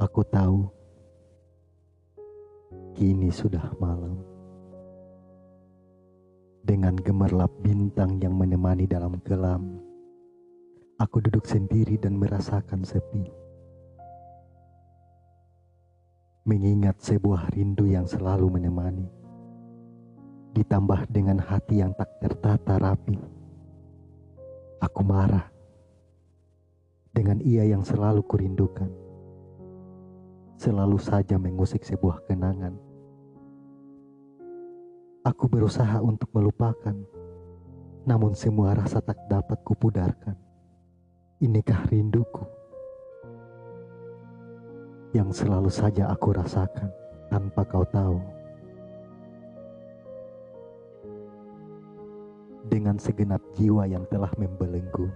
Aku tahu kini sudah malam. Dengan gemerlap bintang yang menemani dalam kelam, aku duduk sendiri dan merasakan sepi. Mengingat sebuah rindu yang selalu menemani, ditambah dengan hati yang tak tertata rapi. Aku marah dengan ia yang selalu kurindukan selalu saja mengusik sebuah kenangan. Aku berusaha untuk melupakan, namun semua rasa tak dapat kupudarkan. Inikah rinduku yang selalu saja aku rasakan tanpa kau tahu. Dengan segenap jiwa yang telah membelenggu,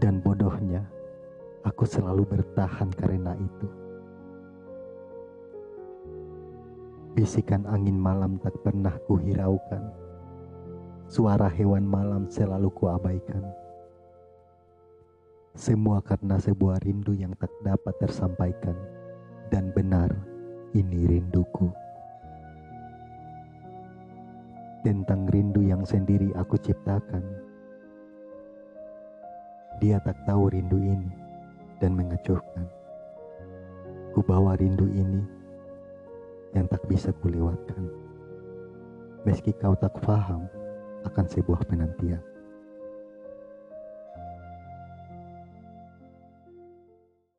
dan bodohnya aku selalu bertahan karena itu. Bisikan angin malam tak pernah kuhiraukan. Suara hewan malam selalu kuabaikan. Semua karena sebuah rindu yang tak dapat tersampaikan. Dan benar, ini rinduku. Tentang rindu yang sendiri aku ciptakan. Dia tak tahu rindu ini dan mengecuhkan. Ku bawa rindu ini yang tak bisa kulewatkan. Meski kau tak faham akan sebuah penantian.